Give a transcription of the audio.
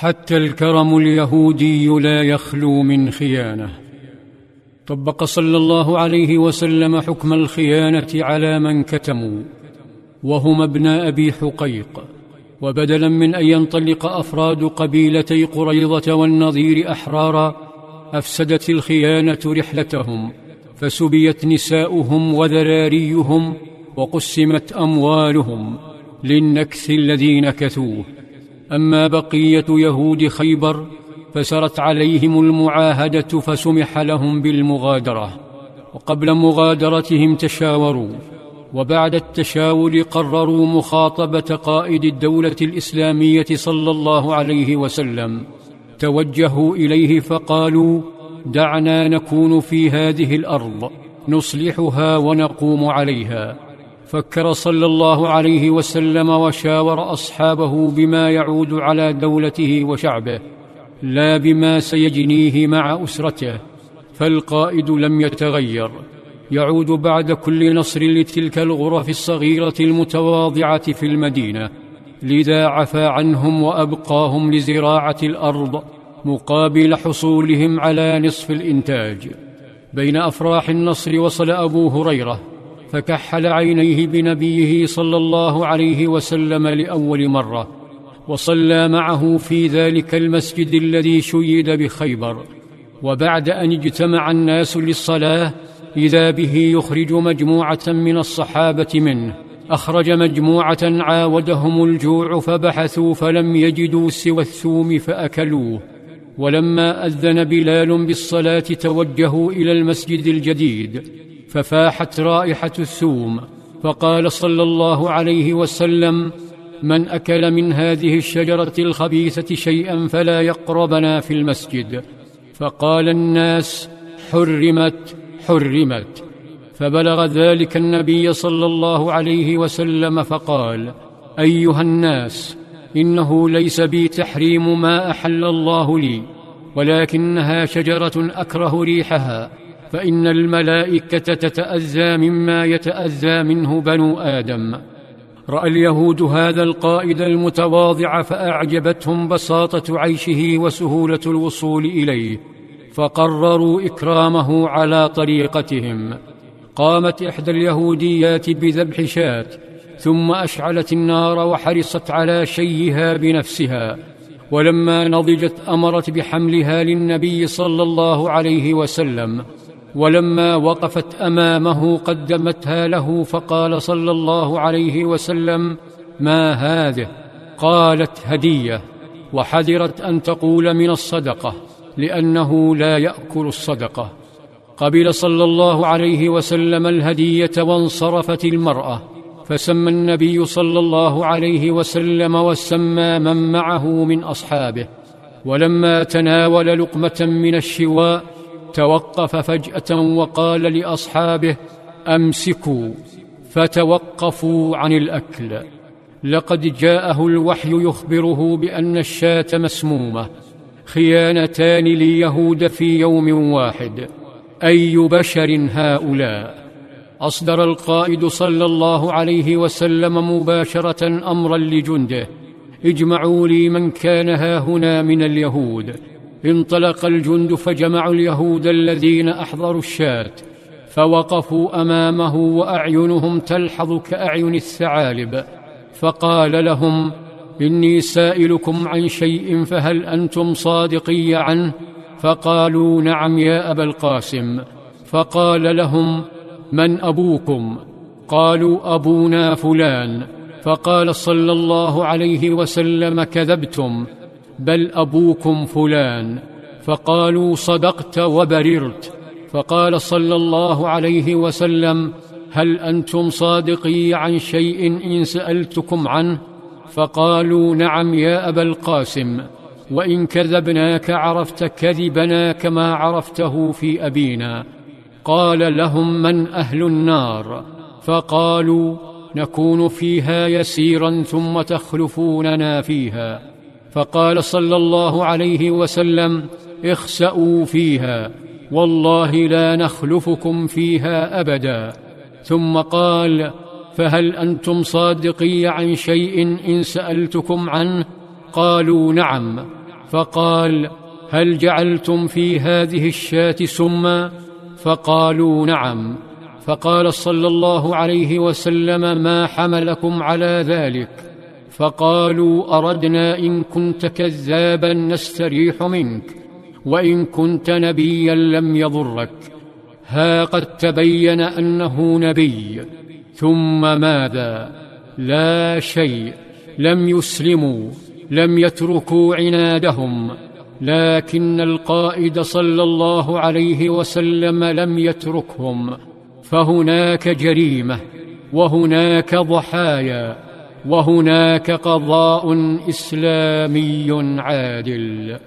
حتى الكرم اليهودي لا يخلو من خيانة. طبق صلى الله عليه وسلم حكم الخيانة على من كتموا وهم ابن أبي حقيق. وبدلا من أن ينطلق أفراد قبيلتي قريضة والنظير أحرارا أفسدت الخيانة رحلتهم فسبيت نساؤهم وذراريهم وقسمت أموالهم للنكث الذي نكثوه أما بقية يهود خيبر فسرت عليهم المعاهدة فسمح لهم بالمغادرة وقبل مغادرتهم تشاوروا وبعد التشاور قرروا مخاطبة قائد الدولة الإسلامية صلى الله عليه وسلم. توجهوا إليه فقالوا دعنا نكون في هذه الأرض نصلحها ونقوم عليها. فكر صلى الله عليه وسلم وشاور أصحابه بما يعود على دولته وشعبه لا بما سيجنيه مع أسرته فالقائد لم يتغير. يعود بعد كل نصر لتلك الغرف الصغيرة المتواضعة في المدينة لذا عفى عنهم وأبقاهم لزراعة الأرض مقابل حصولهم على نصف الإنتاج. بين أفراح النصر وصل أبو هريرة فكحل عينيه بنبيه صلى الله عليه وسلم لأول مرة وصلى معه في ذلك المسجد الذي شيد بخيبر. وبعد أن اجتمع الناس للصلاة إذا به يخرج مجموعة من الصحابة منه. أخرج مجموعة عاودهم الجوع فبحثوا فلم يجدوا سوى الثوم فأكلوه. ولما أذن بلال بالصلاة توجهوا إلى المسجد الجديد. ففاحت رائحة الثوم فقال صلى الله عليه وسلم من أكل من هذه الشجرة الخبيثة شيئا فلا يقربنا في المسجد. فقال الناس حرمت حرمت. فبلغ ذلك النبي صلى الله عليه وسلم فقال أيها الناس إنه ليس بي تحريم ما أحل الله لي ولكنها شجرة أكره ريحها فإن الملائكة تتأذى مما يتأذى منه بنو آدم. رأى اليهود هذا القائد المتواضع فأعجبتهم بساطة عيشه وسهولة الوصول إليه فقرروا إكرامه على طريقتهم. قامت إحدى اليهوديات بذبح شاة ثم أشعلت النار وحرصت على شيها بنفسها. ولما نضجت أمرت بحملها للنبي صلى الله عليه وسلم. ولما وقفت أمامه قدمتها له فقال صلى الله عليه وسلم ما هذه؟ قالت هدية. وحذرت أن تقول من الصدقة لأنه لا يأكل الصدقة. قبل صلى الله عليه وسلم الهدية وانصرفت المرأة فسمى النبي صلى الله عليه وسلم وسمى من معه من أصحابه. ولما تناول لقمة من الشواء توقف فجأة وقال لأصحابه أمسكوا فتوقفوا عن الأكل. لقد جاءه الوحي يخبره بأن الشاة مسمومة. خيانتان لليهود في يوم واحد. أي بشر هؤلاء؟ أصدر القائد صلى الله عليه وسلم مباشرة أمرا لجنده. اجمعوا لي من كان ها هنا من اليهود. انطلق الجند فجمعوا اليهود الذين أحضروا الشاة فوقفوا أمامه وأعينهم تلحظ كأعين الثعالب فقال لهم إني سائلكم عن شيء فهل أنتم صادقي عنه؟ فقالوا نعم يا أبا القاسم. فقال لهم من أبوكم؟ قالوا أبونا فلان. فقال صلى الله عليه وسلم كذبتم. بل أبوكم فلان. فقالوا صدقت وبررت. فقال صلى الله عليه وسلم هل أنتم صادقي عن شيء إن سألتكم عنه؟ فقالوا نعم يا أبا القاسم. وإن كذبناك عرفت كذبنا كما عرفته في أبينا. قال لهم من أهل النار؟ فقالوا نكون فيها يسيرا ثم تخلفوننا فيها. فقال صلى الله عليه وسلم اخسأوا فيها والله لا نخلفكم فيها أبدا. ثم قال فهل أنتم صادقي عن شيء إن سألتكم عنه؟ قالوا نعم. فقال هل جعلتم في هذه الشاة سما؟ فقالوا نعم. فقال صلى الله عليه وسلم ما حملكم على ذلك. فقالوا أردنا إن كنت كذابا نستريح منك وإن كنت نبيا لم يضرك. ها قد تبين أنه نبي ثم ماذا؟ لا شيء لم يسلموا لم يتركوا عنادهم. لكن القائد صلى الله عليه وسلم لم يتركهم فهناك جريمة وهناك ضحايا. وهناك قضاء إسلامي عادل.